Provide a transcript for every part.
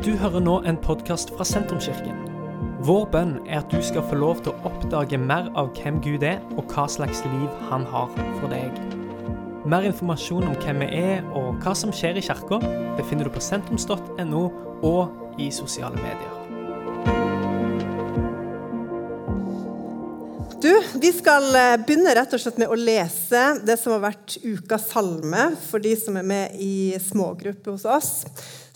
Du hører nå en podkast fra Sentrumskirken. Vår bønn er at du skal få lov til å oppdage mer av hvem Gud er, og hva slags liv han har for deg. Mer informasjon om hvem vi er og hva som skjer i kirka, befinner du på sentrums.no og i sosiale medier. Du, Vi skal eh, begynne rett og slett med å lese det som har vært ukas salme for de som er med i smågruppe hos oss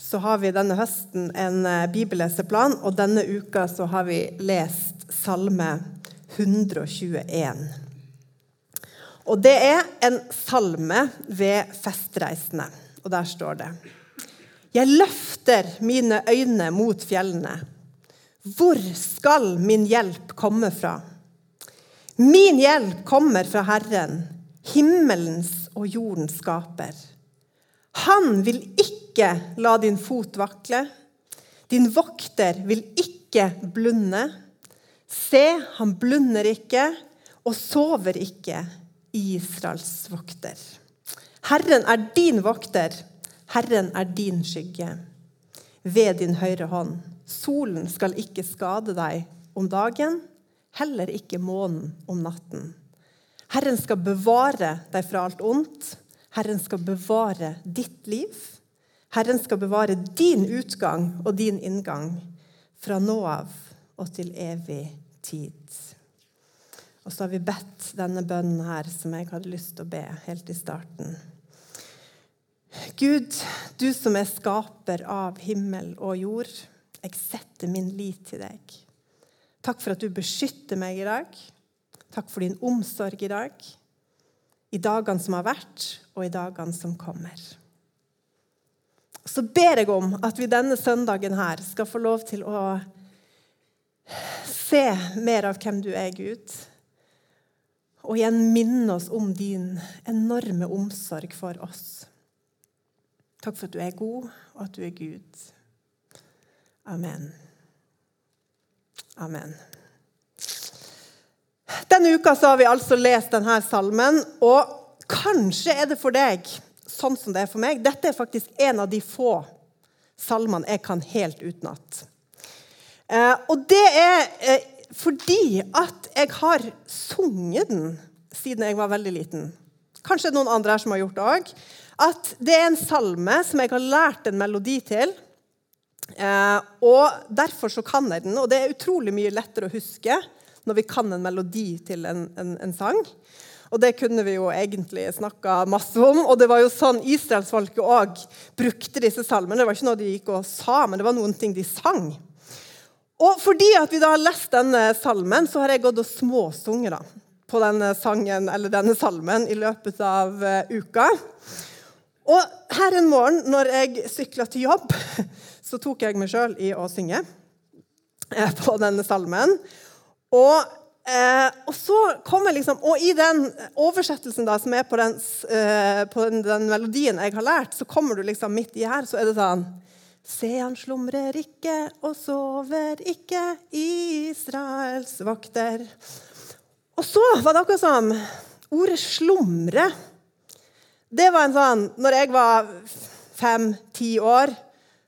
så har vi denne høsten en eh, bibelleseplan, og denne uka så har vi lest Salme 121. Og det er en salme ved festreisende, og der står det Jeg løfter mine øyne mot fjellene. Hvor skal min hjelp komme fra? Min hjelp kommer fra Herren, himmelens og jordens skaper. Han vil ikke ikke la din fot vakle. Din vokter vil ikke blunde. Se, han blunder ikke og sover ikke, Israels vokter. Herren er din vokter, Herren er din skygge. Ved din høyre hånd. Solen skal ikke skade deg om dagen, heller ikke månen om natten. Herren skal bevare deg fra alt ondt. Herren skal bevare ditt liv. Herren skal bevare din utgang og din inngang fra nå av og til evig tid. Og så har vi bedt denne bønnen her som jeg hadde lyst til å be helt i starten. Gud, du som er skaper av himmel og jord, jeg setter min lit til deg. Takk for at du beskytter meg i dag. Takk for din omsorg i dag. I dagene som har vært, og i dagene som kommer så ber jeg om at vi denne søndagen her skal få lov til å se mer av hvem du er, Gud. Og igjen minne oss om din enorme omsorg for oss. Takk for at du er god, og at du er Gud. Amen. Amen. Denne uka har vi altså lest denne salmen, og kanskje er det for deg sånn som det er for meg. Dette er faktisk en av de få salmene jeg kan helt utenat. Eh, og det er eh, fordi at jeg har sunget den siden jeg var veldig liten. Kanskje noen andre her som har gjort det òg. At det er en salme som jeg har lært en melodi til. Eh, og derfor så kan jeg den. Og det er utrolig mye lettere å huske når vi kan en melodi til en, en, en sang. Og det kunne vi jo egentlig snakka masse om. Og det var jo sånn israelsfolket òg brukte disse salmene. Det var ikke noe de gikk og sa, men det var noen ting de sang. Og fordi at vi da har lest denne salmen, så har jeg gått og småsunget da, på denne sangen eller denne salmen i løpet av uh, uka. Og her en morgen når jeg sykla til jobb, så tok jeg meg sjøl i å synge uh, på denne salmen. Og Eh, og så kommer liksom, og i den oversettelsen da, som er på, den, eh, på den, den, melodien jeg har lært, så kommer du liksom midt i her, så er det sånn Se, han slumrer ikke og sover ikke, Israels vakter. Og så var det akkurat som ordet 'slumre' Det var en sånn Når jeg var fem-ti år,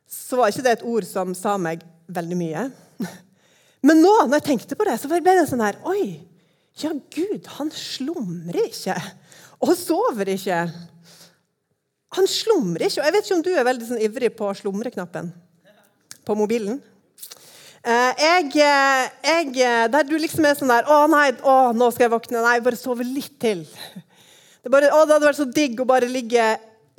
så var ikke det et ord som sa meg veldig mye. Men nå når jeg tenkte på det, så ble det sånn her Oi, ja, Gud, han slumrer ikke. Og sover ikke. Han slumrer ikke. Og jeg vet ikke om du er veldig sånn ivrig på slumreknappen på mobilen. Eh, jeg, eh, jeg, eh, der du liksom er sånn der Å, nei, å, nå skal jeg våkne. Nei, bare sove litt til. Det, bare, å, det hadde vært så digg å bare ligge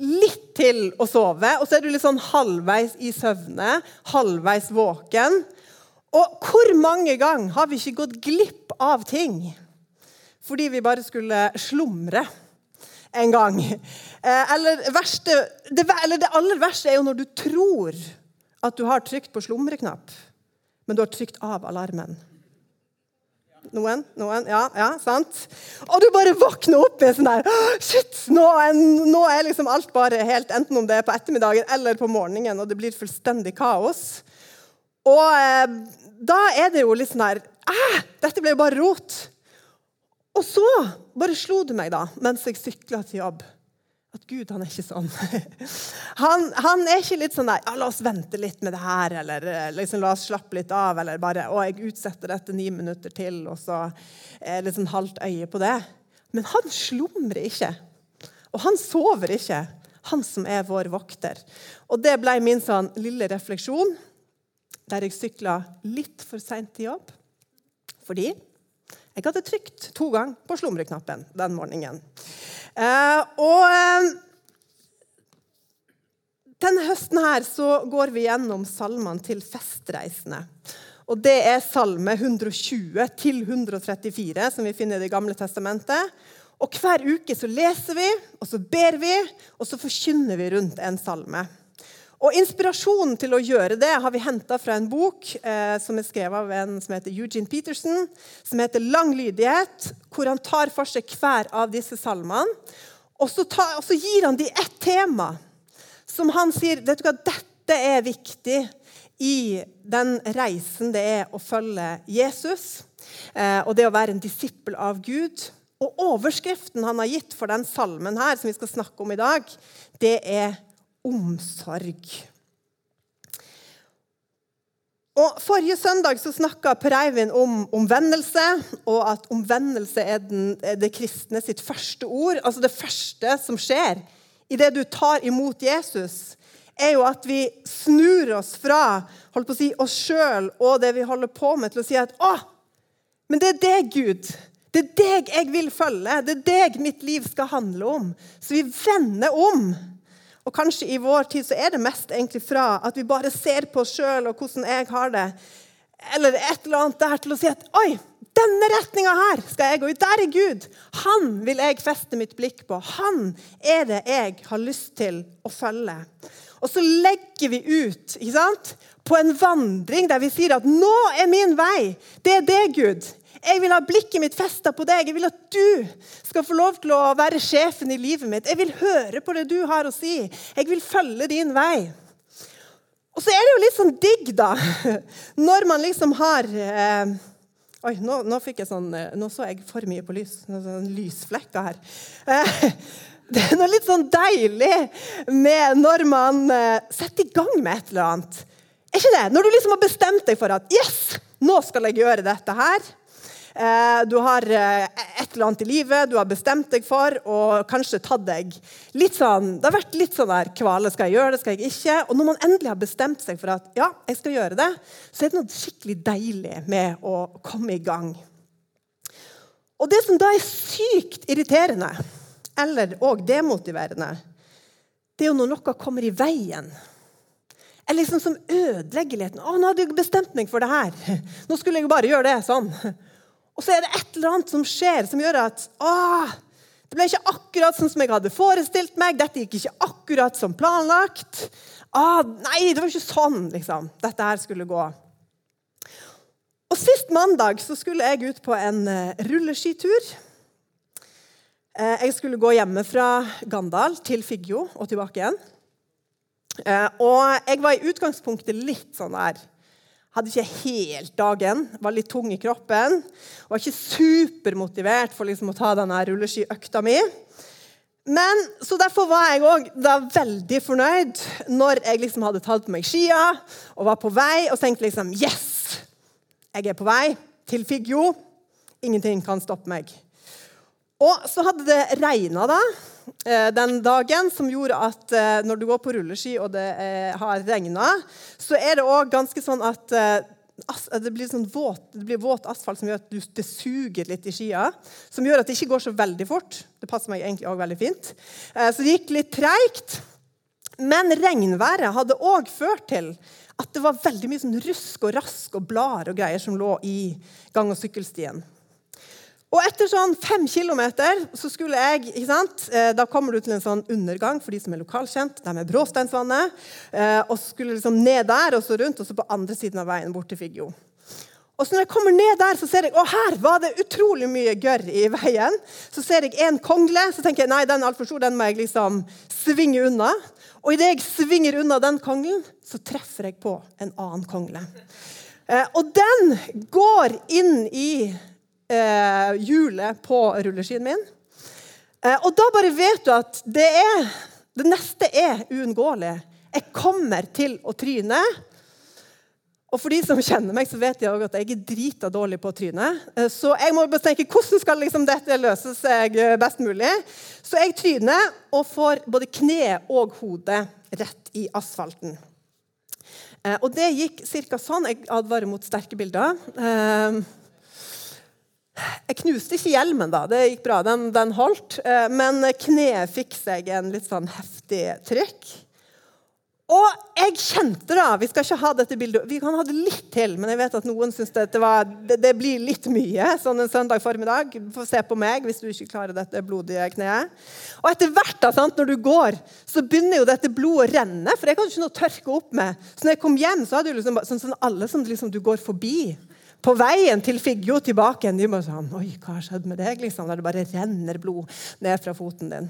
litt til og sove. Og så er du litt sånn halvveis i søvne, halvveis våken. Og hvor mange ganger har vi ikke gått glipp av ting fordi vi bare skulle slumre en gang? Eh, eller, verste, det, eller det aller verste er jo når du tror at du har trykt på slumreknapp, men du har trykt av alarmen. Noen? Noen? Ja, ja, sant? Og du bare våkner opp i sånn der Shit! Nå er, nå er liksom alt bare helt Enten om det er på ettermiddagen eller på morgenen, og det blir fullstendig kaos. Og eh, da er det jo litt sånn her Dette ble jo bare rot. Og så bare slo det meg, da, mens jeg sykla til jobb. At Gud han er ikke sånn. Han, han er ikke litt sånn der ja, 'La oss vente litt med det her', eller eh, liksom, 'la oss slappe litt av', eller bare 'Å, jeg utsetter dette ni minutter til', og så er det sånn halvt øye på det. Men han slumrer ikke. Og han sover ikke. Han som er vår vokter. Og det ble min sånn lille refleksjon der jeg sykla litt for seint til jobb. Fordi jeg hadde trykt to ganger på slumreknappen den morgenen. Eh, og eh, denne høsten her så går vi gjennom salmene til festreisende. Og Det er salme 120 til 134, som vi finner i Det gamle testamentet. Og Hver uke så leser vi, og så ber vi, og så forkynner vi rundt en salme. Og Inspirasjonen til å gjøre det har vi henta fra en bok eh, som er skrevet av en som heter Eugene Peterson, som heter 'Lang lydighet', hvor han tar for seg hver av disse salmene. Og så, tar, og så gir han dem ett tema som han sier vet du hva, dette er viktig i den reisen det er å følge Jesus, eh, og det å være en disippel av Gud. Og overskriften han har gitt for den salmen her, som vi skal snakke om i dag, det er omsorg. Og Forrige søndag så snakka Per Eivind om omvendelse, og at omvendelse er, den, er, det kristne sitt første ord. Altså det første som skjer idet du tar imot Jesus, er jo at vi snur oss fra holdt på å si, oss sjøl og det vi holder på med, til å si at å, men det er deg, Gud. Det er deg jeg vil følge. Det er deg mitt liv skal handle om. Så vi vender om. Og kanskje i vår tid så er det mest egentlig fra at vi bare ser på oss sjøl og hvordan jeg har det, eller et eller annet der, til å si at oi, denne retninga her skal jeg gå ut. Der er Gud. Han vil jeg feste mitt blikk på. Han er det jeg har lyst til å følge. Og så legger vi ut ikke sant? på en vandring der vi sier at 'nå er min vei'. Det er det, Gud. Jeg vil ha blikket mitt festa på deg. Jeg vil at du skal få lov til å være sjefen i livet mitt. Jeg vil høre på det du har å si. Jeg vil følge din vei. Og så er det jo litt sånn digg, da, når man liksom har eh, Oi, nå, nå, fikk jeg sånn, eh, nå så jeg for mye på lys. Sånn lysflekker her. Eh, det er noe litt sånn deilig med når man eh, setter i gang med et eller annet. Er ikke det? Når du liksom har bestemt deg for at Yes, nå skal jeg gjøre dette her. Eh, du har eh, et eller annet i livet du har bestemt deg for, og kanskje tatt deg litt sånn Det har vært litt sånn der kvale. Skal jeg gjøre det, skal jeg ikke? Og når man endelig har bestemt seg for at ja, jeg skal gjøre det, så er det noe skikkelig deilig med å komme i gang. Og det som da er sykt irriterende, eller òg demotiverende, det er jo når noe kommer i veien. Eller liksom som ødelegger litt. 'Å, nå hadde jeg bestemt meg for det her. Nå skulle jeg bare gjøre det sånn.' Og så er det et eller annet som skjer, som gjør at ah, det ble ikke akkurat sånn som jeg hadde forestilt meg. Dette gikk ikke akkurat som planlagt. Ah, nei, det var ikke sånn liksom, dette her skulle gå. Og Sist mandag så skulle jeg ut på en uh, rulleskitur. Uh, jeg skulle gå hjemme fra Gandal til Figgjo og tilbake igjen. Uh, og jeg var i utgangspunktet litt sånn der hadde ikke helt dagen, var litt tung i kroppen. Var ikke supermotivert for liksom å ta denne rulleskiøkta mi. Men, så Derfor var jeg òg veldig fornøyd når jeg liksom hadde tatt på meg skia og var på vei og tenkte liksom Yes! Jeg er på vei til Figgjo. Ingenting kan stoppe meg. Og så hadde det regna da, den dagen, som gjorde at eh, når du går på rulleski og det eh, har regna, så er det òg ganske sånn at det blir, sånn våt, det blir våt asfalt som gjør at det suger litt i skia. Som gjør at det ikke går så veldig fort. Det passer meg egentlig også veldig fint. Så det gikk litt treigt. Men regnværet hadde òg ført til at det var veldig mye sånn rusk og rask og blader og greier som lå i gang- og sykkelstien. Og etter sånn fem kilometer så skulle jeg ikke sant? Eh, da kommer du til en sånn undergang for de som er lokalkjent. Der med Bråsteinsvannet. Eh, og skulle liksom ned der og så rundt, og så på andre siden av veien bort til Figgjo. Og så når jeg kommer ned der, så ser jeg å her var det utrolig mye gørr i veien. Så ser jeg en kongle, så tenker jeg nei, den er altfor stor, den må jeg liksom svinge unna. Og idet jeg svinger unna den konglen, så treffer jeg på en annen kongle. Eh, og den går inn i eh, hjulet på rulleskien min. Eh, og da bare vet du at det, er, det neste er uunngåelig. Jeg kommer til å tryne. Og for de som kjenner meg, så vet de også at jeg er drita dårlig på å tryne. Eh, så jeg må bare tenke hvordan skal liksom dette løse seg eh, best mulig. Så jeg tryner og får både kne og hode rett i asfalten. Og det gikk ca. sånn. Jeg advarer mot sterke bilder. Jeg knuste ikke hjelmen, da. Det gikk bra. Den, den holdt. Eh, men kneet fikk seg en litt sånn heftig trykk. Og jeg kjente da Vi skal ikke ha dette bildet, vi kan ha det litt til, men jeg vet at noen syns det, det, det, blir litt mye sånn en søndag formiddag. Få se på meg hvis du ikke klarer dette blodige kneet. Og etter hvert, da, sant, når du går, så begynner jo dette blodet å renne. For jeg hadde ikke noe å tørke opp med. Så når jeg kom hjem, så hadde jo liksom, sånn, sånn alle som liksom, du går forbi på veien til Figgjo tilbake igjen, de bare sånn Oi, hva har skjedd med deg? liksom, Der det bare renner blod ned fra foten din.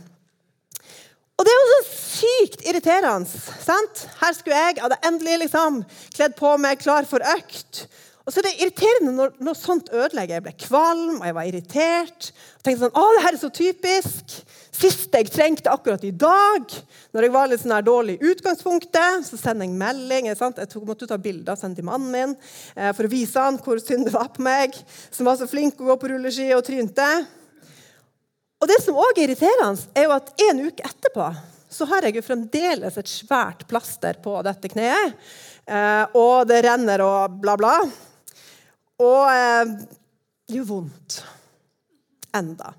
Og det er jo så sykt irriterende. sant? Her skulle jeg hadde endelig liksom kledd på meg, klar for økt. Og så er det irriterende når, når sånt ødelegger. Jeg ble kvalm, og jeg var irritert. Og tenkte sånn, å, det her er så typisk. Siste jeg trengte akkurat i dag, når jeg var litt sånn her dårlig i utgangspunktet, så sender jeg melding. Jeg måtte ta bilder og sende til mannen min eh, for å vise han hvor synd det var på meg, som var så flink å gå på rulleski og trynte. Og det som òg er irriterende, er jo at en uke etterpå så har jeg jo fremdeles et svært plaster på dette kneet. Eh, og det renner og bla, bla. Og eh, det gjør vondt. Enda.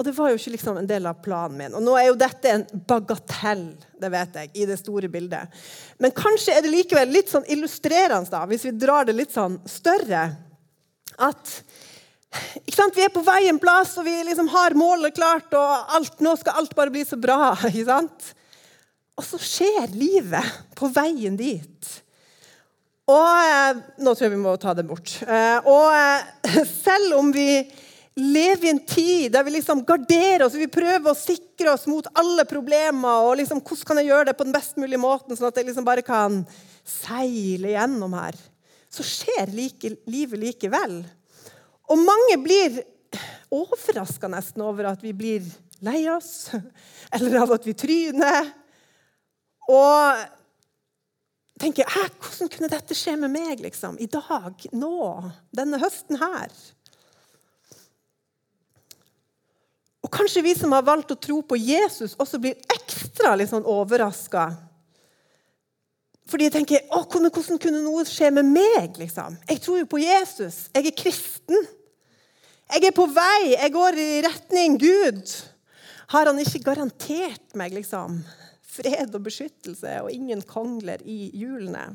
Og det var jo ikke liksom en del av planen min. Og nå er jo dette en bagatell, det vet jeg, i det store bildet. Men kanskje er det likevel litt sånn illustrerende, da, hvis vi drar det litt sånn større, at vi er på vei en plass, og vi liksom har målet klart, og alt, nå skal alt bare bli så bra. ikke sant? Og så skjer livet på veien dit. Og eh, Nå tror jeg vi må ta det bort. Eh, og eh, selv om vi lever i en tid der vi liksom garderer oss, vi prøver å sikre oss mot alle problemer og liksom, hvordan kan jeg gjøre det på den best mulige måten, sånn at jeg liksom bare kan seile gjennom her, så skjer like, livet likevel. Og mange blir overraska nesten over at vi blir lei oss, eller av at vi tryner. Og tenker hvordan kunne dette skje med meg liksom, i dag, nå, denne høsten her? Og kanskje vi som har valgt å tro på Jesus, også blir ekstra litt sånn overraska. Fordi jeg tenker å, hvordan kunne noe skje med meg? liksom? Jeg tror jo på Jesus. Jeg er kristen. Jeg er på vei. Jeg går i retning Gud. Har han ikke garantert meg liksom, fred og beskyttelse og ingen kongler i hjulene.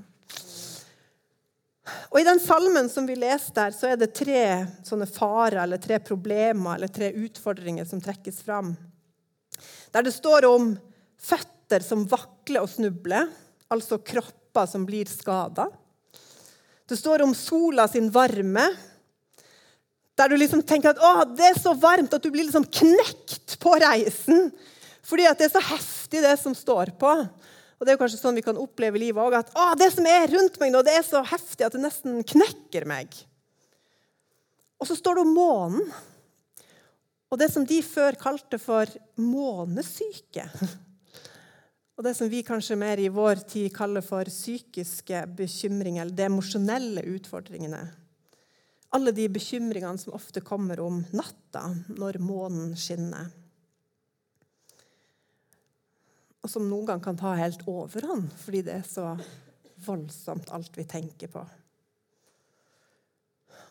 Og I den salmen som vi leste her, så er det tre sånne farer eller tre problemer eller tre utfordringer som trekkes fram. Der det står om føtter som vakler og snubler, altså kropper som blir skada. Det står om sola sin varme, der du liksom tenker at å, det er så varmt at du blir liksom knekt på reisen. Fordi at det er så heftig, det som står på. Og Det er kanskje sånn vi kan oppleve livet òg. At å, det som er rundt meg nå, det er så heftig at det nesten knekker meg. Og så står det om månen. Og det som de før kalte for månesyke. Og det som vi kanskje mer i vår tid kaller for psykiske bekymringer, eller de emosjonelle utfordringene. Alle de bekymringene som ofte kommer om natta når månen skinner og som noen ganger kan ta helt overhånd fordi det er så voldsomt, alt vi tenker på.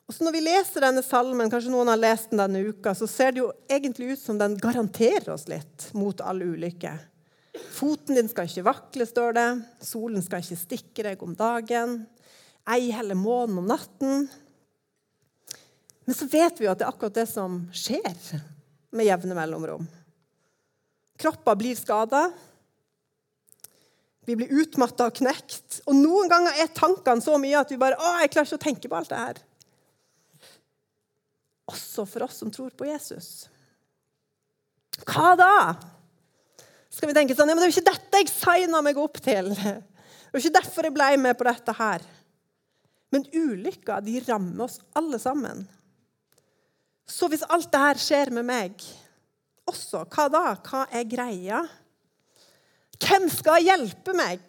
Og så Når vi leser denne salmen, kanskje noen har lest den denne uka, så ser det jo egentlig ut som den garanterer oss litt mot alle ulykker. Foten din skal ikke vakle, står det. Solen skal ikke stikke deg om dagen. Ei heller månen om natten. Men så vet vi jo at det er akkurat det som skjer med jevne mellomrom. Kropper blir skada, vi blir utmatta og knekt. Og noen ganger er tankene så mye at vi bare å, jeg klarer ikke å tenke på alt det her. Også for oss som tror på Jesus. Hva da? Skal vi tenke sånn, ja, men Det er jo ikke dette jeg signa meg opp til. Det er jo ikke derfor jeg ble med på dette her. Men ulykker de rammer oss alle sammen. Så hvis alt det her skjer med meg, også. Hva da? Hva er greia? Hvem skal hjelpe meg?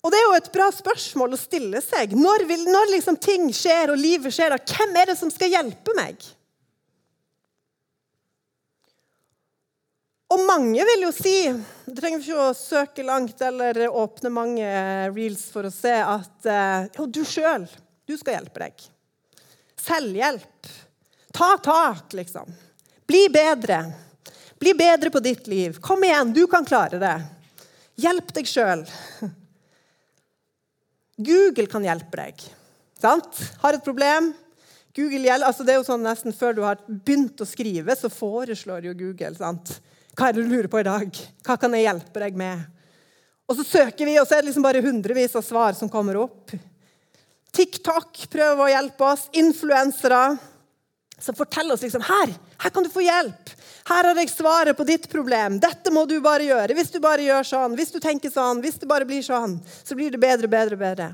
Og Det er jo et bra spørsmål å stille seg. Når, vil, når liksom ting skjer og livet skjer, da, hvem er det som skal hjelpe meg? Og mange vil jo si Du trenger ikke å søke langt eller åpne mange reels for å se at eh, jo, du sjøl, du skal hjelpe deg. Selvhjelp. Ta tak, liksom. Bli bedre. Bli bedre på ditt liv. Kom igjen, du kan klare det. Hjelp deg sjøl. Google kan hjelpe deg. Sant? Har et problem? Google hjelper. altså det er jo sånn Nesten før du har begynt å skrive, så foreslår jo Google. sant? Hva er det du lurer på i dag? Hva kan jeg hjelpe deg med? Og så søker vi, og så er det liksom bare hundrevis av svar som kommer opp. TikTok prøver å hjelpe oss. Influensere som forteller oss liksom her, her kan du få hjelp. Her har jeg svaret på ditt problem. Dette må du bare gjøre. Hvis du bare gjør sånn, hvis du tenker sånn, hvis det bare blir sånn, så blir det bedre, bedre, bedre.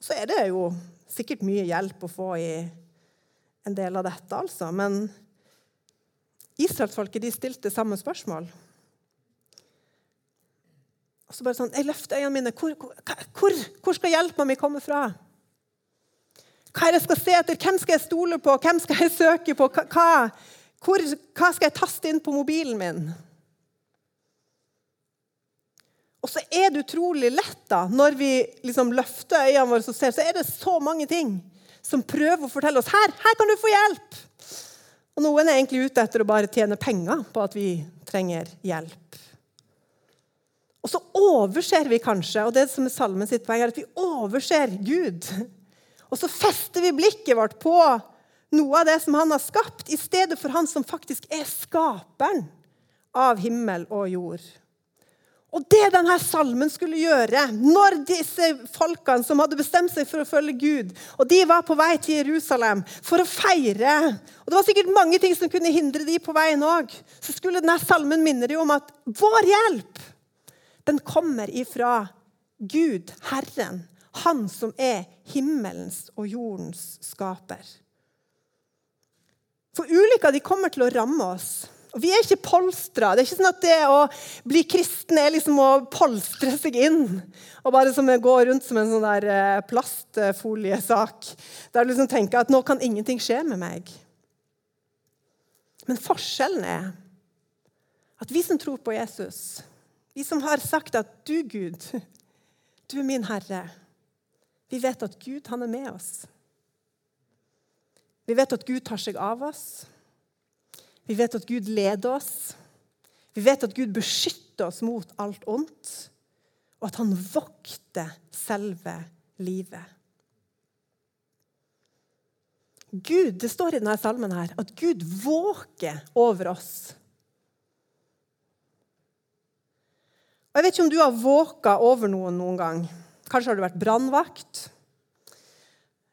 Så er det jo sikkert mye hjelp å få i en del av dette, altså. Men israelsfolket stilte samme spørsmål. Og så bare sånn, Jeg løfter øynene mine. Hvor, hvor, hvor skal hjelpa mi komme fra? Hva er det jeg skal se etter? Hvem skal jeg stole på? Hvem skal jeg søke på? Hva, hvor, hva skal jeg taste inn på mobilen min? Og så er det utrolig lett, da, når vi liksom løfter øynene våre og ser, så er det så mange ting som prøver å fortelle oss her, her kan du få hjelp. Og noen er egentlig ute etter å bare tjene penger på at vi trenger hjelp. Og så overser vi kanskje, og det som er salmen sitt poeng, er at vi overser Gud. Og så fester vi blikket vårt på noe av det som han har skapt, i stedet for han som faktisk er skaperen av himmel og jord. Og det denne salmen skulle gjøre når disse folkene som hadde bestemt seg for å følge Gud, og de var på vei til Jerusalem for å feire Og det var sikkert mange ting som kunne hindre de på veien òg. Så skulle denne salmen minne dem om at vår hjelp, den kommer ifra Gud, Herren, han som er himmelens og jordens skaper. For ulykker kommer til å ramme oss. Og Vi er ikke polstra. Det er ikke sånn at det å bli kristen er liksom å polstre seg inn. Og bare som gå rundt som en sånn der eh, plastfoliesak. Der du liksom tenker at nå kan ingenting skje med meg. Men forskjellen er at vi som tror på Jesus, vi som har sagt at du, Gud, du er min Herre vi vet at Gud han er med oss. Vi vet at Gud tar seg av oss. Vi vet at Gud leder oss. Vi vet at Gud beskytter oss mot alt ondt, og at han vokter selve livet. Gud, Det står i denne salmen her, at Gud våker over oss. Og Jeg vet ikke om du har våka over noen noen gang. Kanskje har du vært brannvakt.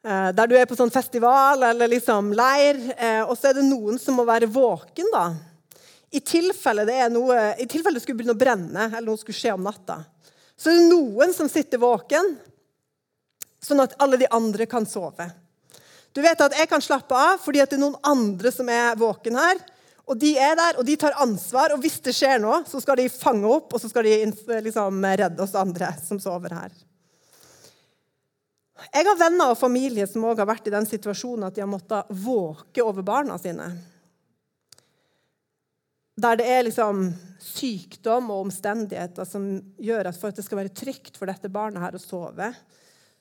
Eh, der du er på sånn festival eller liksom leir, eh, og så er det noen som må være våken. da. I tilfelle det, noe, i tilfelle det skulle begynne å brenne eller noe skulle skje om natta, så er det noen som sitter våken, sånn at alle de andre kan sove. Du vet at Jeg kan slappe av fordi det er noen andre som er våken her. Og De er der, og de tar ansvar. og Hvis det skjer noe, så skal de fange opp og så skal de liksom redde oss andre som sover her. Jeg har venner og familie som også har vært i den situasjonen at de har måttet våke over barna sine. Der det er liksom sykdom og omstendigheter som gjør at for at det skal være trygt for dette barnet her å sove,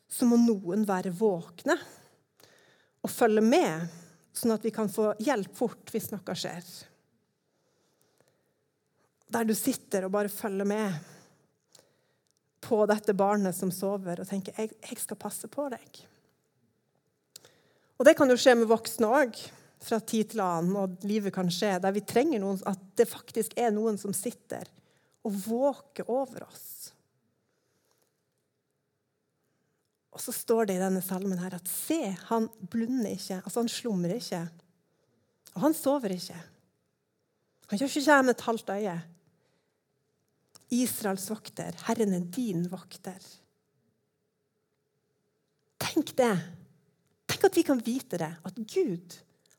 så må noen være våkne og følge med, sånn at vi kan få hjelp fort hvis noe skjer. Der du sitter og bare følger med på dette barnet som sover, og tenker jeg, jeg skal passe på deg. Og Det kan jo skje med voksne òg, fra tid til annen. Og livet kan skje der vi trenger noen, at det faktisk er noen som sitter og våker over oss. Og så står det i denne salmen her at se, han blunder ikke. Altså, han slumrer ikke. Og han sover ikke. Han gjør ikke med et halvt øye. Israels vokter. Herren er din vokter. Tenk det. Tenk at vi kan vite det, at Gud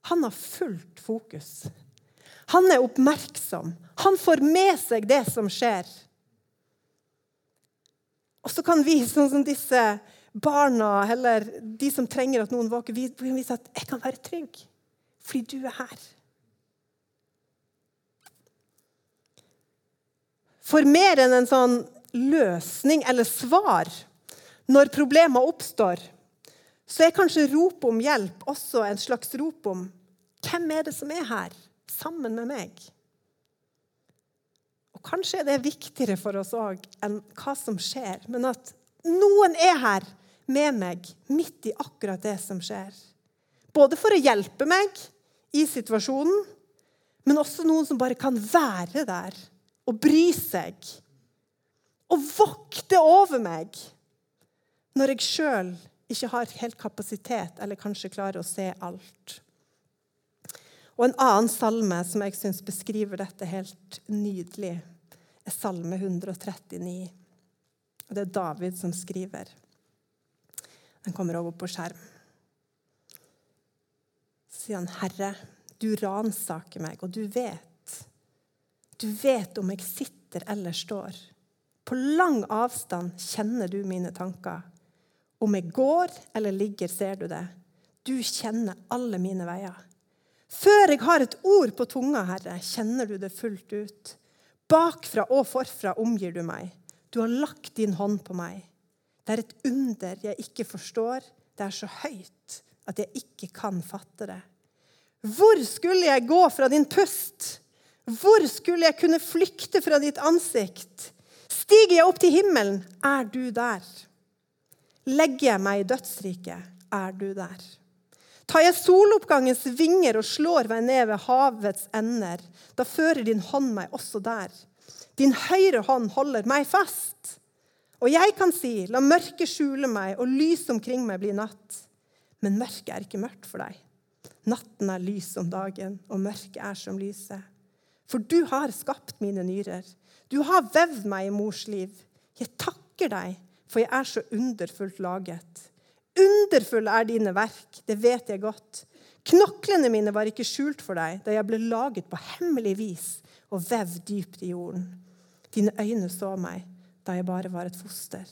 han har fullt fokus. Han er oppmerksom. Han får med seg det som skjer. Og så kan vi, sånn som disse barna, eller de som trenger at noen våker, vi kan vise at 'jeg kan være trygg fordi du er her'. For mer enn en sånn løsning eller svar når problemer oppstår, så er kanskje rop om hjelp også en slags rop om hvem er det som er her sammen med meg? Og Kanskje er det viktigere for oss òg enn hva som skjer, men at noen er her med meg midt i akkurat det som skjer. Både for å hjelpe meg i situasjonen, men også noen som bare kan være der og bry seg. Og vokte over meg når jeg sjøl ikke har helt kapasitet eller kanskje klarer å se alt. Og En annen salme som jeg syns beskriver dette helt nydelig, er salme 139. Og Det er David som skriver. Den kommer over på skjerm. Så sier han, 'Herre, du ransaker meg, og du vet.' 'Du vet om jeg sitter eller står.' 'På lang avstand kjenner du mine tanker.' 'Om jeg går eller ligger, ser du det.' 'Du kjenner alle mine veier.' Før jeg har et ord på tunga, Herre, kjenner du det fullt ut. Bakfra og forfra omgir du meg. Du har lagt din hånd på meg. Det er et under jeg ikke forstår. Det er så høyt at jeg ikke kan fatte det. Hvor skulle jeg gå fra din pust? Hvor skulle jeg kunne flykte fra ditt ansikt? Stiger jeg opp til himmelen, er du der. Legger jeg meg i dødsriket, er du der. Tar jeg soloppgangens vinger og slår meg ned ved havets ender, da fører din hånd meg også der. Din høyre hånd holder meg fast. Og jeg kan si, la mørket skjule meg, og lys omkring meg bli natt. Men mørket er ikke mørkt for deg. Natten er lys om dagen, og mørket er som lyset. For du har skapt mine nyrer. Du har vevd meg i mors liv. Jeg takker deg, for jeg er så underfullt laget. Underfulle er dine verk, det vet jeg godt. Knoklene mine var ikke skjult for deg da jeg ble laget på hemmelig vis og vevd dypt i jorden. Dine øyne så meg da jeg bare var et foster.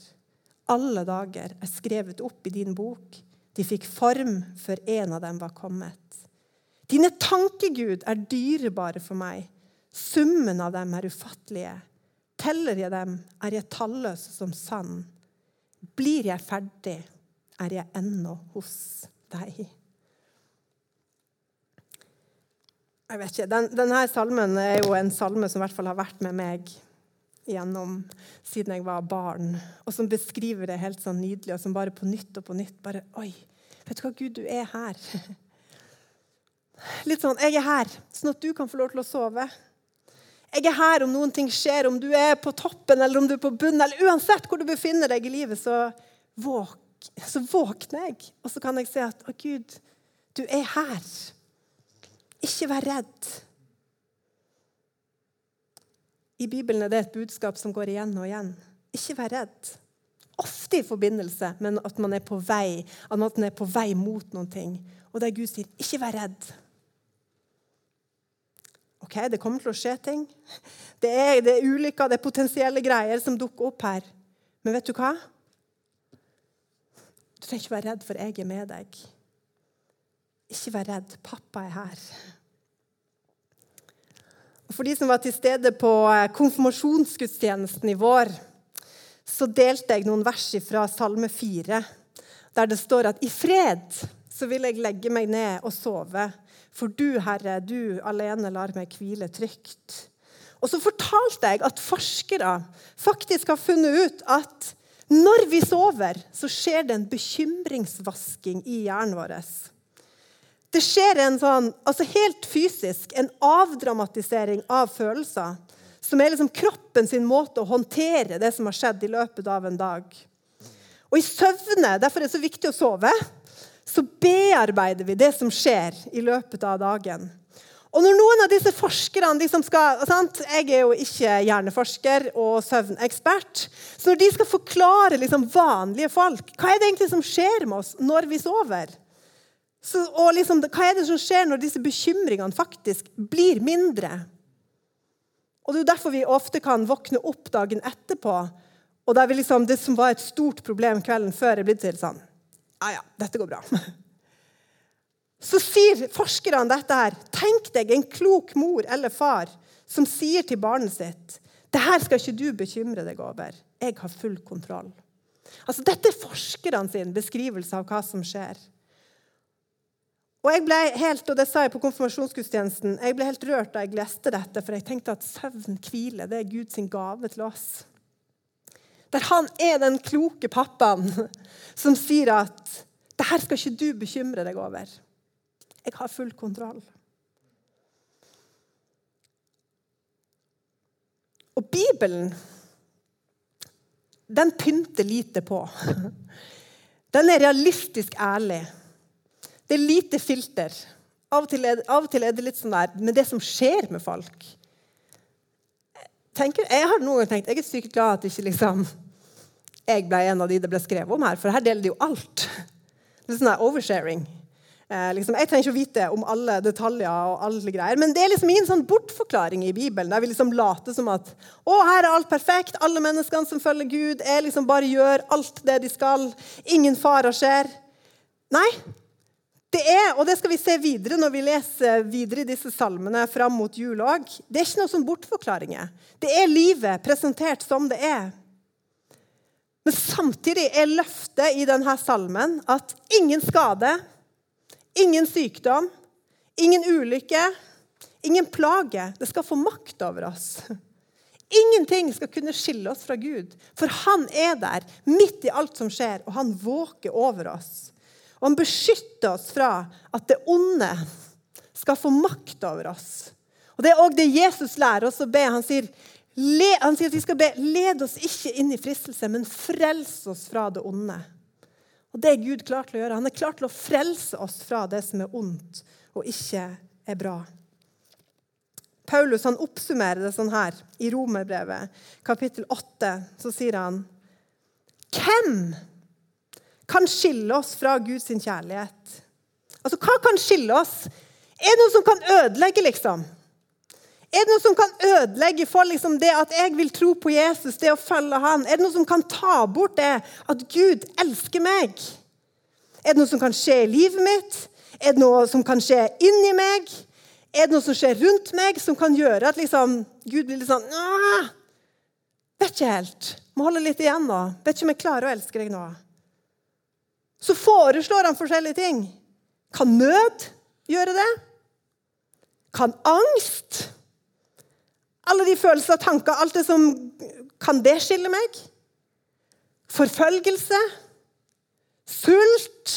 Alle dager er skrevet opp i din bok. De fikk form før en av dem var kommet. Dine tankegud er dyrebare for meg. Summen av dem er ufattelige. Teller jeg dem, er jeg talløs som sand. Blir jeg ferdig, er jeg ennå hos deg. Jeg vet ikke, den, Denne salmen er jo en salme som i hvert fall har vært med meg gjennom siden jeg var barn, og som beskriver det helt sånn nydelig, og som bare på nytt og på nytt bare Oi, vet du hva, Gud, du er her. Litt sånn Jeg er her, sånn at du kan få lov til å sove. Jeg er her om noen ting skjer, om du er på toppen eller om du er på bunnen. eller Uansett hvor du befinner deg i livet, så, våk, så våkner jeg. Og så kan jeg se at å, Gud, du er her. Ikke vær redd. I Bibelen er det et budskap som går igjen og igjen. Ikke vær redd. Ofte i forbindelse med at man er på vei, at man er på vei mot noen ting. Og der Gud sier, 'Ikke vær redd'. Ok, Det kommer til å skje ting. Det er, det er ulykker, det er potensielle greier som dukker opp her. Men vet du hva? Du trenger ikke være redd, for jeg er med deg. Ikke vær redd. Pappa er her. For de som var til stede på eh, konfirmasjonsgudstjenesten i vår, så delte jeg noen vers fra Salme 4, der det står at i fred så vil jeg legge meg ned og sove, for du, Herre, du alene lar meg hvile trygt. Og så fortalte jeg at forskere faktisk har funnet ut at når vi sover, så skjer det en bekymringsvasking i hjernen vår. Det skjer en sånn, altså helt fysisk en avdramatisering av følelser. Som er liksom kroppen sin måte å håndtere det som har skjedd i løpet av en dag. Og i søvne, Derfor er det så viktig å sove. Så bearbeider vi det som skjer i løpet av dagen. Og når noen av disse forskerne liksom skal, sant? Jeg er jo ikke hjerneforsker og søvnekspert. Så når de skal forklare liksom vanlige folk hva er det egentlig som skjer med oss når vi sover, Så, og liksom, hva er det som skjer når disse bekymringene faktisk blir mindre? Og Det er jo derfor vi ofte kan våkne opp dagen etterpå, og der vi liksom, det som var et stort problem kvelden før, er blitt til sånn Ja, ja, dette går bra. Så sier forskerne dette her. Tenk deg en klok mor eller far som sier til barnet sitt det her skal ikke du bekymre deg over. Jeg har full kontroll. Altså, dette er forskerne sin beskrivelse av hva som skjer. Og jeg ble helt, og det sa jeg på konfirmasjonsgudstjenesten, jeg ble helt rørt da jeg leste dette, for jeg tenkte at søvn, hvile, det er Guds gave til oss. Der han er den kloke pappaen som sier at det her skal ikke du bekymre deg over. Jeg har full kontroll. Og Bibelen, den pynter lite på. Den er realistisk ærlig. Det er lite filter. Av og, til er, det litt sånn der med det som skjer med folk. Tenker, jeg har noen ganger tenkt, jeg er sykt glad at ikke liksom, jeg ble en av de det ble skrevet om her, for her deler de jo alt. Det er sånn oversharing. Eh, liksom, jeg trenger ikke å vite om alle detaljer, og alle greier, men det er liksom ingen sånn bortforklaring i Bibelen der vi liksom later som at å, her er alt perfekt, alle menneskene som følger Gud, er liksom bare gjør alt det de skal, ingen farer skjer. Nei. Det er, og det skal vi se videre når vi leser videre i disse salmene fram mot jul òg. Det er ikke noe som bortforklaringer. Det er livet presentert som det er. Men samtidig er løftet i denne salmen at ingen skade Ingen sykdom, ingen ulykke, ingen plage. Det skal få makt over oss. Ingenting skal kunne skille oss fra Gud, for han er der midt i alt som skjer, og han våker over oss. Og han beskytter oss fra at det onde skal få makt over oss. Og Det er òg det Jesus lærer oss å be. Han sier, han sier at vi skal be led oss ikke inn i fristelse, men frels oss fra det onde. Og Det er Gud klar til å gjøre. Han er klar til å frelse oss fra det som er ondt og ikke er bra. Paulus han oppsummerer det sånn her i Romerbrevet, kapittel 8. Så sier han Hvem kan skille oss fra Guds kjærlighet? Altså, Hva kan skille oss? Er det noe som kan ødelegge, liksom? Er det noe som kan ødelegge for liksom, det at jeg vil tro på Jesus, det å følge han? Er det noe som kan ta bort det at Gud elsker meg? Er det noe som kan skje i livet mitt? Er det noe som kan skje inni meg? Er det noe som skjer rundt meg, som kan gjøre at liksom, Gud blir litt sånn Vet ikke helt. Må holde litt igjen nå. Vet ikke om jeg klarer å elske deg nå. Så foreslår han forskjellige ting. Kan nød gjøre det? Kan angst? Alle de følelser og tanker, alt det som Kan det skille meg? Forfølgelse? Sult?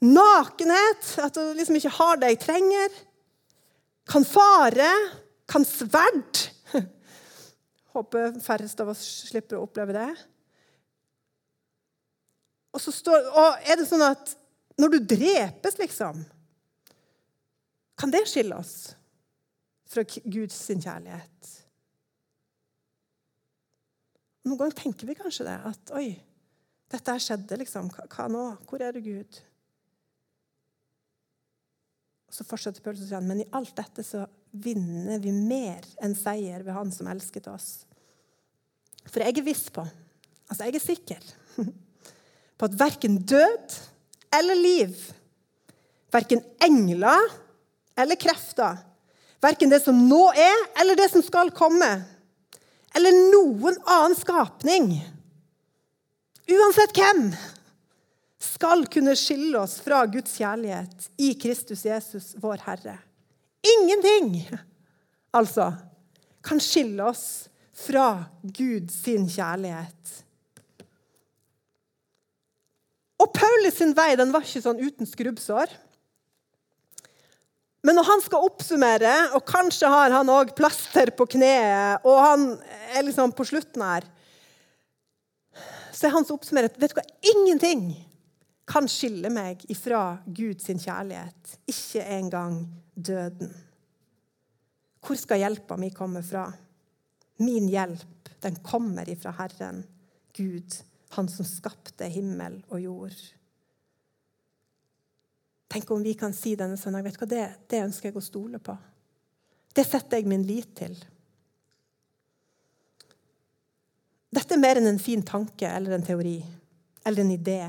Nakenhet? At du liksom ikke har det jeg trenger? Kan fare? Kan sverd? Håper færrest av oss slipper å oppleve det. Og så står, og er det sånn at når du drepes, liksom Kan det skille oss? fra Guds kjærlighet. Noen ganger tenker vi kanskje det. At oi, dette her skjedde, liksom. Hva, nå? Hvor er du, Gud? Og Så fortsetter Paulus å si men i alt dette så vinner vi mer enn seier ved Han som elsket oss. For jeg er viss på, altså jeg er sikker på at verken død eller liv, verken engler eller krefter, Verken det som nå er, eller det som skal komme. Eller noen annen skapning. Uansett hvem skal kunne skille oss fra Guds kjærlighet i Kristus Jesus, vår Herre. Ingenting, altså, kan skille oss fra Guds kjærlighet. Og Paulus sin vei den var ikke sånn uten skrubbsår. Men når han skal oppsummere, og kanskje har han òg plaster på kneet, og han er liksom på slutten her, så er hans oppsummering vet du hva, ingenting kan skille meg ifra Guds kjærlighet. Ikke engang døden. Hvor skal hjelpa mi komme fra? Min hjelp, den kommer ifra Herren, Gud, Han som skapte himmel og jord. Tenk om vi kan si denne søndag vet du hva, det, det ønsker jeg å stole på. Det setter jeg min lit til. Dette er mer enn en fin tanke eller en teori eller en idé.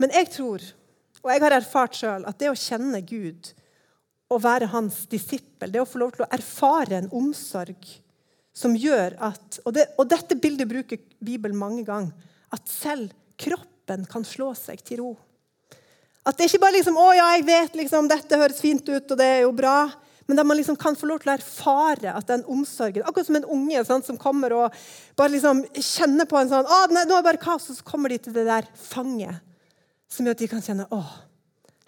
Men jeg tror, og jeg har erfart sjøl, at det å kjenne Gud og være hans disippel, det å få lov til å erfare en omsorg som gjør at Og, det, og dette bildet bruker Bibelen mange ganger. At selv kroppen kan slå seg til ro. At det ikke bare liksom, 'Å ja, jeg vet liksom, dette høres fint ut, og det er jo bra'. Men at man liksom kan få lov til å erfare at den omsorgen Akkurat som en unge sant, som kommer og bare liksom kjenner på en sånn 'Å, nå er det bare kaos', og så kommer de til det der fanget som gjør at de kan kjenne 'Å,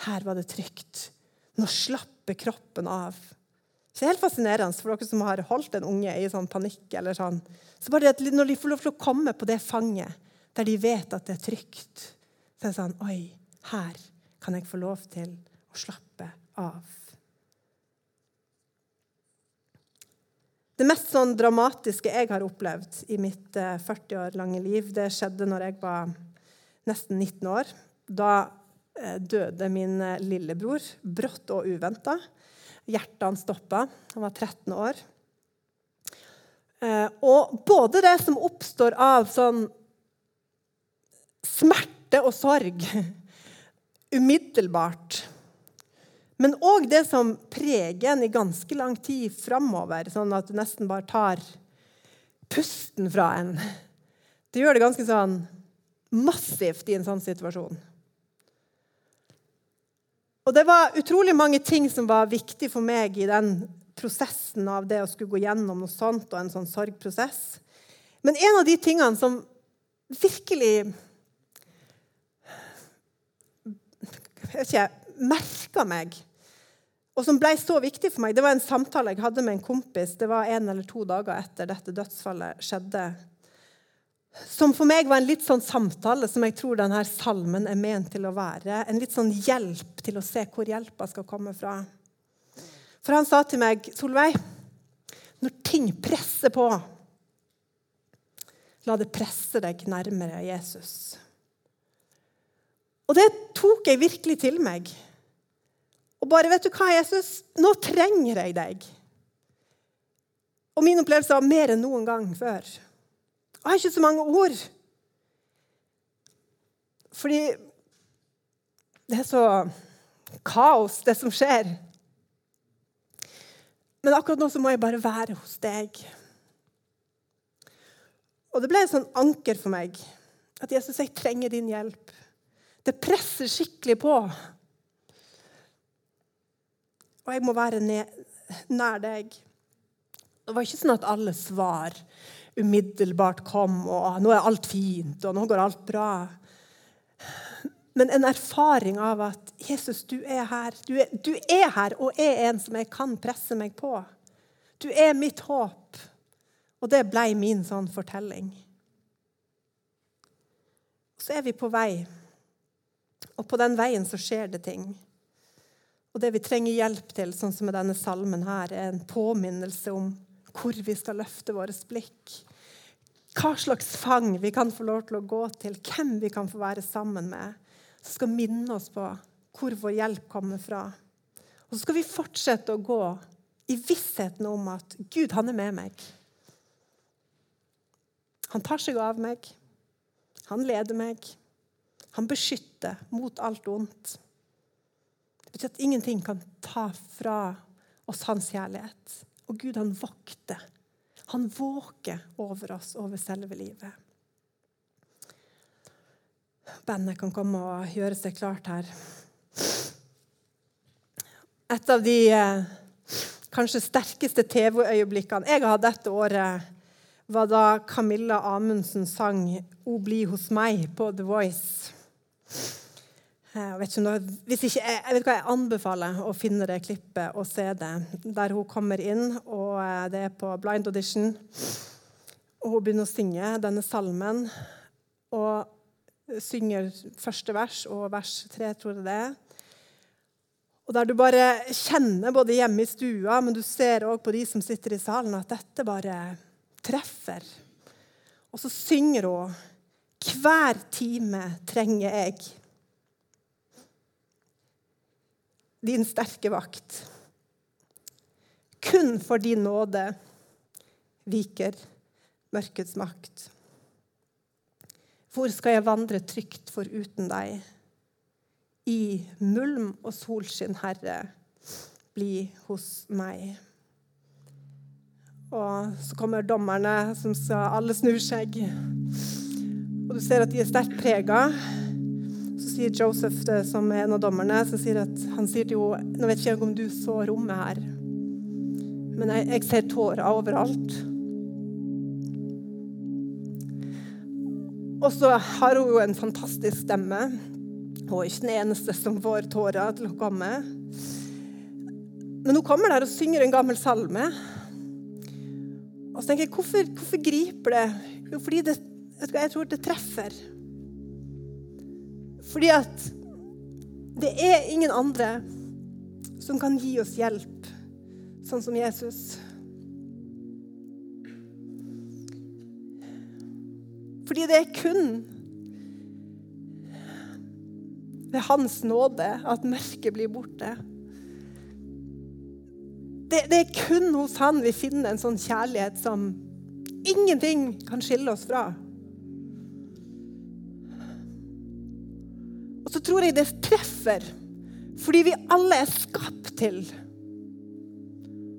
her var det trygt'. Nå slapper kroppen av. Så Det er helt fascinerende for dere som har holdt en unge i sånn panikk. eller sånn. Så bare at Når de får lov til å komme på det fanget der de vet at det er trygt, så er det sånn Oi, her kan jeg få lov til å slappe av. Det mest sånn dramatiske jeg har opplevd i mitt 40 år lange liv, det skjedde når jeg var nesten 19 år. Da eh, døde min eh, lillebror brått og uventa. Hjertet hans stoppa. Han var 13 år. Eh, og både det som oppstår av sånn smerte og sorg umiddelbart. Men òg det som preger en i ganske lang tid framover, sånn at du nesten bare tar pusten fra en. Det gjør det ganske sånn massivt i en sånn situasjon. Og det var utrolig mange ting som var viktig for meg i den prosessen av det å skulle gå gjennom noe sånt og en sånn sorgprosess. Men en av de tingene som virkelig jeg merka meg, og som ble så viktig for meg, det var en samtale jeg hadde med en kompis. Det var en eller to dager etter dette dødsfallet skjedde. Som for meg var en litt sånn samtale som jeg tror denne salmen er ment til å være. En litt sånn hjelp til å se hvor hjelpa skal komme fra. For han sa til meg, 'Solveig, når ting presser på, la det presse deg nærmere Jesus.' Og det tok jeg virkelig til meg. Og bare, vet du hva, Jesus, nå trenger jeg deg. Og min opplevelse var mer enn noen gang før. Jeg har ikke så mange ord. Fordi det er så kaos, det som skjer. Men akkurat nå så må jeg bare være hos deg. Og det ble et sånn anker for meg at Jesus, jeg trenger din hjelp. Det presser skikkelig på. Og jeg må være nær deg. Det var ikke sånn at alle svar umiddelbart kom, og nå er alt fint, og nå går alt bra. Men en erfaring av at Jesus, du er her. Du er, du er her og er en som jeg kan presse meg på. Du er mitt håp. Og det ble min sånn fortelling. Så er vi på vei og på den veien så skjer det ting. Og det vi trenger hjelp til, sånn som med denne salmen her, er en påminnelse om hvor vi skal løfte vårt blikk. Hva slags fang vi kan få lov til å gå til, hvem vi kan få være sammen med. Som skal minne oss på hvor vår hjelp kommer fra. Og så skal vi fortsette å gå i vissheten om at Gud, han er med meg. Han tar seg av meg. Han leder meg. Han beskytter mot alt ondt. Det betyr at ingenting kan ta fra oss hans kjærlighet. Og Gud, han vokter. Han våker over oss, over selve livet. Bandet kan komme og gjøre seg klart her. Et av de eh, kanskje sterkeste TV-øyeblikkene jeg har hatt dette året, var da Camilla Amundsen sang 'O bli hos meg' på The Voice. Jeg vet ikke om hvis ikke, jeg vet hva jeg anbefaler å finne det klippet og se det. Der hun kommer inn, og eh, det er på blind audition. Og hun begynner å synge denne salmen. Og synger første vers og vers tre, tror jeg det er. Og der du bare kjenner, både hjemme i stua, men du ser òg på de som sitter i salen, at dette bare treffer. Og så synger hun hver time trenger jeg. din sterke vakt. Kun for din nåde viker mørkets makt. Hvor skal jeg vandre trygt foruten deg? I mulm og solskinn, Herre, bli hos meg. Og så kommer dommerne, som skal alle snur seg. Og du ser at de er sterkt prega. Så sier Joseph, det, som er en av dommerne, så sier at, han sier til henne Nå vet ikke jeg om du så rommet her, men jeg, jeg ser tårer overalt. Og så har hun jo en fantastisk stemme. Hun er ikke den eneste som får tårer til å komme. Men hun kommer der og synger en gammel salme. Og så tenker jeg, hvorfor, hvorfor griper det? Jo, fordi det, jeg tror det treffer. Fordi at det er ingen andre som kan gi oss hjelp, sånn som Jesus. Fordi det er kun ved Hans nåde at mørket blir borte. Det, det, er kun hos Han vi finner en sånn kjærlighet som ingenting kan skille oss fra. Tror jeg det treffer fordi vi alle er skapt til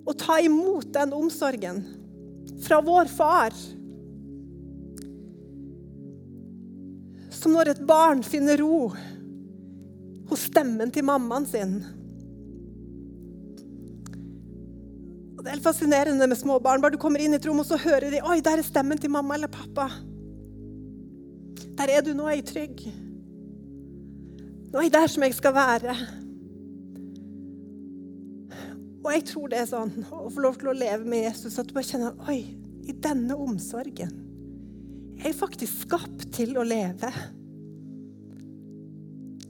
å ta imot den omsorgen fra vår far. Som når et barn finner ro hos stemmen til mammaen sin. Det er helt fascinerende med små barn. Bare du kommer inn i et rom, og så hører de Oi, der er stemmen til mamma eller pappa. Der er du, nå er jeg trygg. Nå er jeg der som jeg skal være. Og jeg tror det er sånn å få lov til å leve med Jesus, at du bare kjenner Oi, i denne omsorgen er jeg faktisk skapt til å leve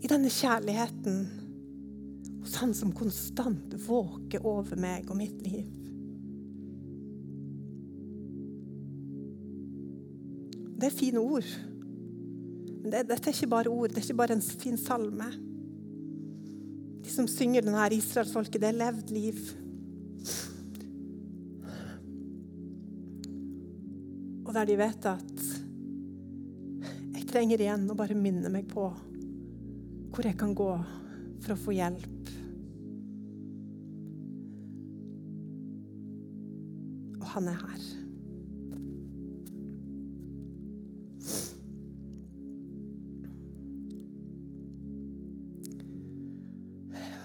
i denne kjærligheten hos Han som konstant våker over meg og mitt liv. Det er fine ord. Men det, dette er ikke bare ord, det er ikke bare en fin salme. De som synger denne israelsfolket, det er levd liv. Og der de vet at jeg trenger igjen å bare minne meg på hvor jeg kan gå for å få hjelp. Og han er her.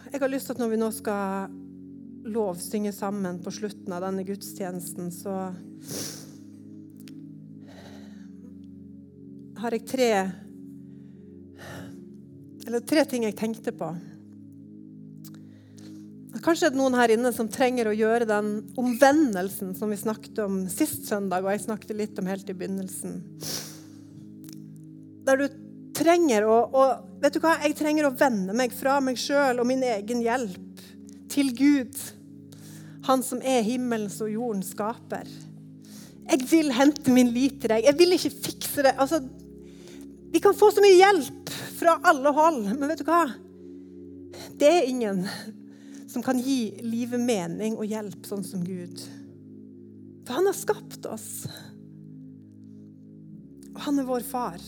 Jeg har lyst til at når vi nå skal lovsynge sammen på slutten av denne gudstjenesten, så har jeg tre eller tre ting jeg tenkte på. Kanskje er det noen her inne som trenger å gjøre den omvendelsen som vi snakket om sist søndag, og jeg snakket litt om helt i begynnelsen. Der du trenger å og Vet du hva? Jeg trenger å vende meg fra meg sjøl og min egen hjelp til Gud, Han som er himmelens og jordens skaper. Jeg vil hente min lit til deg. Jeg vil ikke fikse det. Altså, vi kan få så mye hjelp fra alle hold, men vet du hva? Det er ingen som kan gi livet mening og hjelp sånn som Gud. For han har skapt oss. Og han er vår far.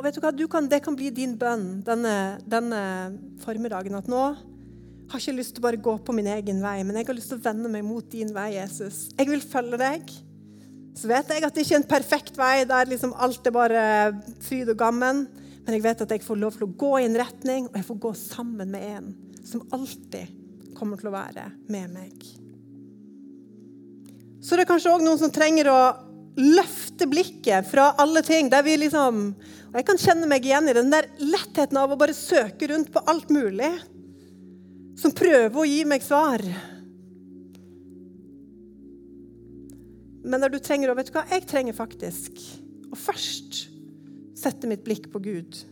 Og vet du hva? Du kan, det kan bli din bønn denne, denne formiddagen. At nå har jeg ikke lyst til å bare gå på min egen vei, men jeg har lyst til å vende meg mot din vei, Jesus. Jeg vil følge deg. Så vet jeg at det ikke er en perfekt vei der liksom alt er bare fryd og gammen. Men jeg vet at jeg får lov til å gå i en retning, og jeg får gå sammen med en som alltid kommer til å være med meg. Så det er kanskje òg noen som trenger å løfte blikket fra alle ting der vi liksom Og jeg kan kjenne meg igjen i den der lettheten av å bare søke rundt på alt mulig som prøver å gi meg svar. Men der du trenger å Vet du hva? Jeg trenger faktisk å først sette mitt blikk på Gud.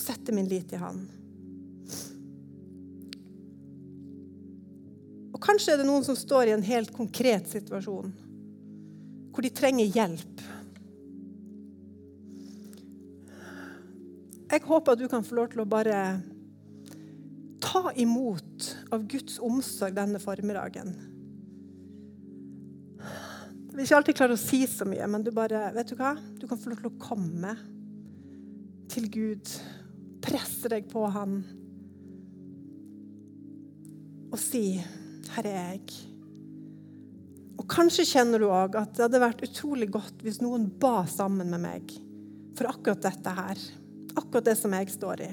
Sette min lit i Han. Og kanskje er det noen som står i en helt konkret situasjon. Hvor de trenger hjelp. Jeg håper at du kan få lov til å bare ta imot av Guds omsorg denne formiddagen. Jeg vil ikke alltid klare å si så mye, men du bare, vet du hva? Du kan få lov til å komme til Gud. Presse deg på Han. Og si 'Her er jeg'. Og Kanskje kjenner du òg at det hadde vært utrolig godt hvis noen ba sammen med meg for akkurat dette her. Akkurat det som jeg står i.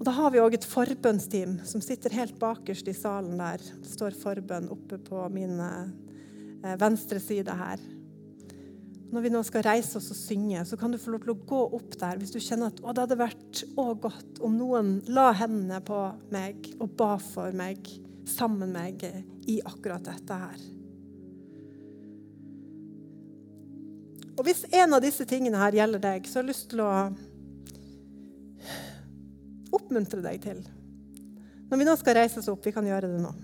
Og Da har vi òg et forbønnsteam som sitter helt bakerst i salen der. Det står forbønn oppe på min eh, venstre side her. Når vi nå skal reise oss og synge, så kan du få lov til å gå opp der hvis du kjenner at å, det hadde vært å godt om noen la hendene på meg og ba for meg, sammen med meg, i akkurat dette her. Og hvis en av disse tingene her gjelder deg, så har jeg lyst til å oppmuntre deg til. Når vi nå skal reise oss opp, vi kan gjøre det nå.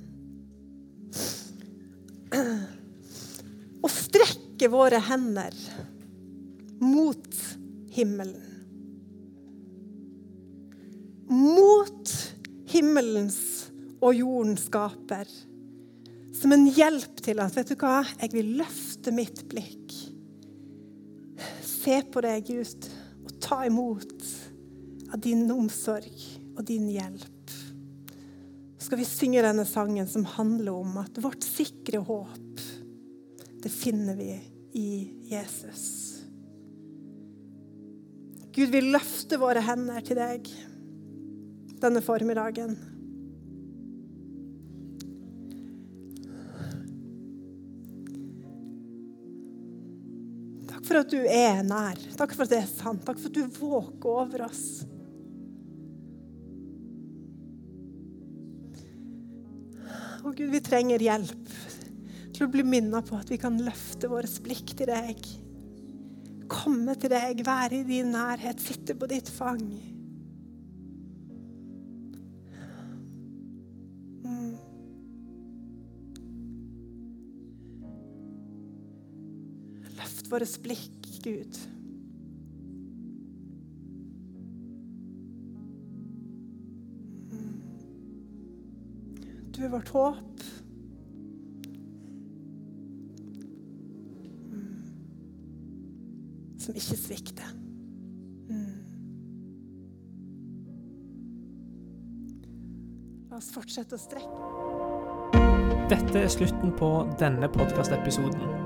Å strekke våre hender mot himmelen. Mot himmelens og jorden skaper. Som en hjelp til at vet du hva, jeg vil løfte mitt blikk. Se på deg, Gud, og ta imot av din omsorg og din hjelp. Så skal vi synge denne sangen som handler om at vårt sikre håp, det finner vi i Jesus. Gud, vi løfter våre hender til deg denne formiddagen. For at du er nær. Takk for at det er sant. Takk for at du våker over oss. Å Gud, vi trenger hjelp til å bli minnet på at vi kan løfte våre blikk til deg. Komme til deg, være i din nærhet, sitte på ditt fang. Våre blikk, Gud. Du er vårt håp. Som ikke svikter. La oss fortsette å strekke. Dette er slutten på denne podkastepisoden.